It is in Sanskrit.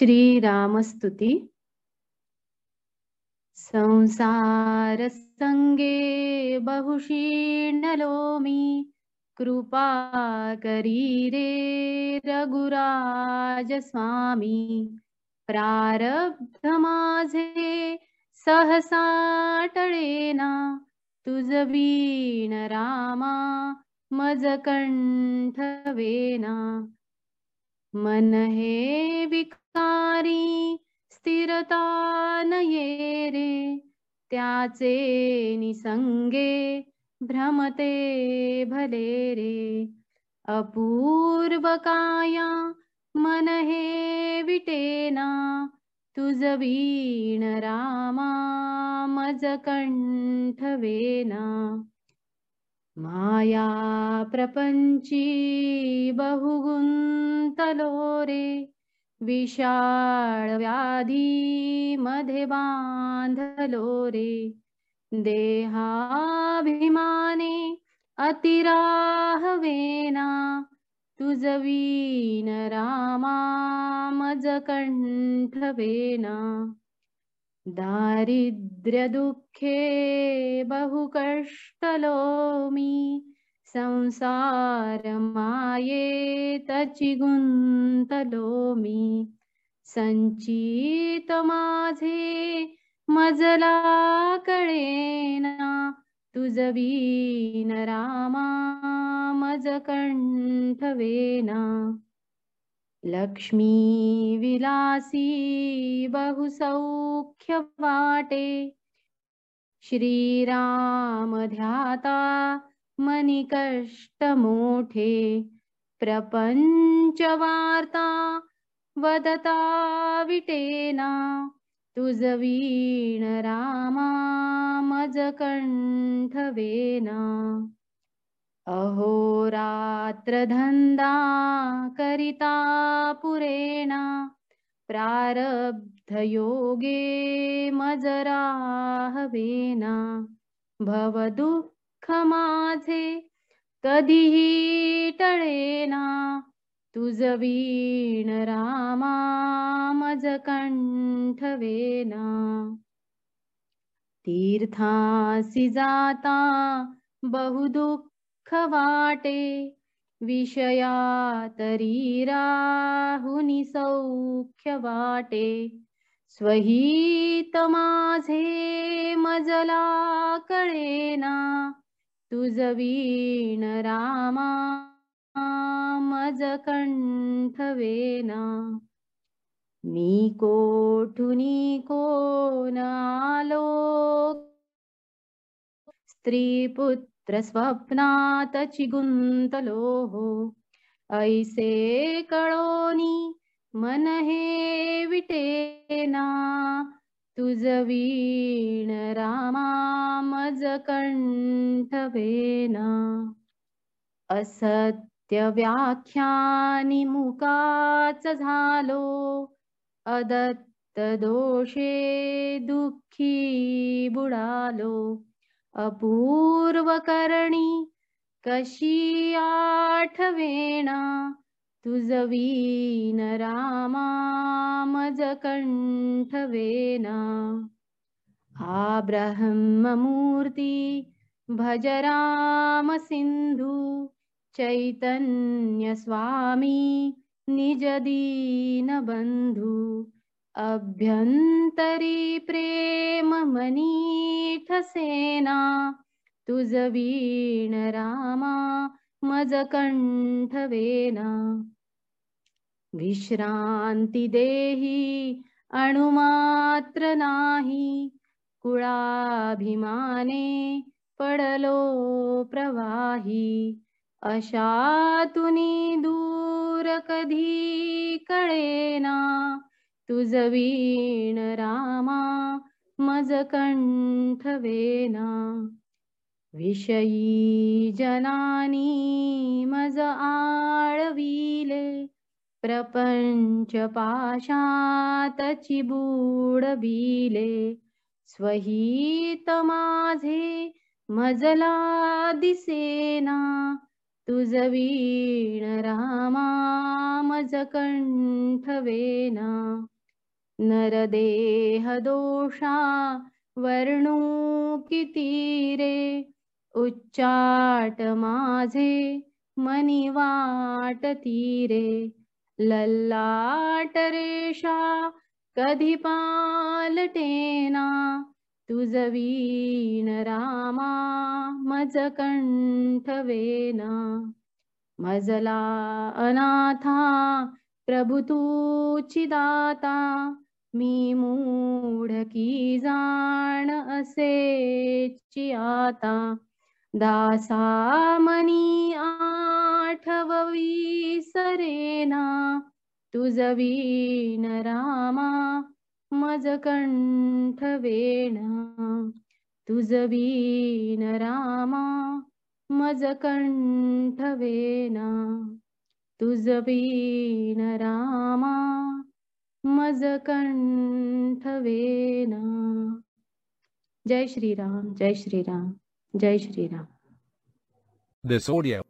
श्रीरामस्तुति। संसारसङ्गे बहुशीर्णलोमि कृपा करीरे रघुराजस्वामी। प्रारब्धमाझे सहसाटळेना तुझवीण रामा मजकण्ठवेना मन हे विकारी, स्थिरता नये रे. त्याचे निसंगे भ्रमते भले रे. अपूर्व काया मन हे विटेना तुझ वीण रामा मज कंठवेना माया प्रपंची बहुगुंतलो रे विशाळ व्याधी मध्ये बांधलो रे देहाभिमाने अतिराहवेना मज कंठवेना दारिद्र्यदुःखे बहुकष्टलो मी संसार तचि गुंतलो मी संचित माझे मजला कळेना तुझवीन रामा मज कंठवेना लक्ष्मी विलासी बहुसौख्य वाटे श्रीराम ध्याता मनी कष्ट मोठे प्रपंच वार्ता वदता विटेना। तुझवीण रामा मज धंदा करिता पुरेणा प्रारब्धयोगे मजराहवेना। भवदुःख माझे कधीही टळेना तुझवीण रामा मज कंठवेना तीर्थासी जाता बहुदुःख वाटे विषया तरी राहुनी सौख्य वाटे स्वहित माझे मजला कळेना तुझवीण रामा मज कंठवेना मी कोठुनी कोण आलो स्त्रीपुत्र स्वप्नात चिगुंतलो ऐसे कळोनी मन हे विटेना तुझवीण रामा मज कंठवेना असत्य व्याख्यानी मुकाच झालो अदत्त दोषे दुःखी बुडालो। अपूर्वकरणी कशी आठवेणा तुझवीन रामा मज कंठवेना हा ब्रह्ममूर्ती भज राम सिंधू चैतन्य स्वामी निज तुझवीण रामा मज कंठवेना विश्रांती देही अणुमात्र नाही कुळाभिमाने पडलो प्रवाही। अशा तुनी दूर कधी कळेना तुझवीण रामा मज कंठवेना विषयी जनानी मज आळविले। प्रपंच पाशातची बुडबिले स्वहित माझे मजला दिसेना। तुझवीण रामा मज कंठवेना नरदेहदोषा वर्णू कितीरे? उच्चाट माझे मनिवाट तीरे। लल्लाट रेषा कधी पालटेना? तुझवीन रामा मज कंठवेना मजला अनाथा प्रभु तूची दाता मी जाण असे आता. दासा मनी आठववी सरेना तुझवीन रामा मज कंठवेना तुझवीन रामा मज कंठवेना तुझवीन रामा जय श्री राम जय श्री राम जय श्री राम This audio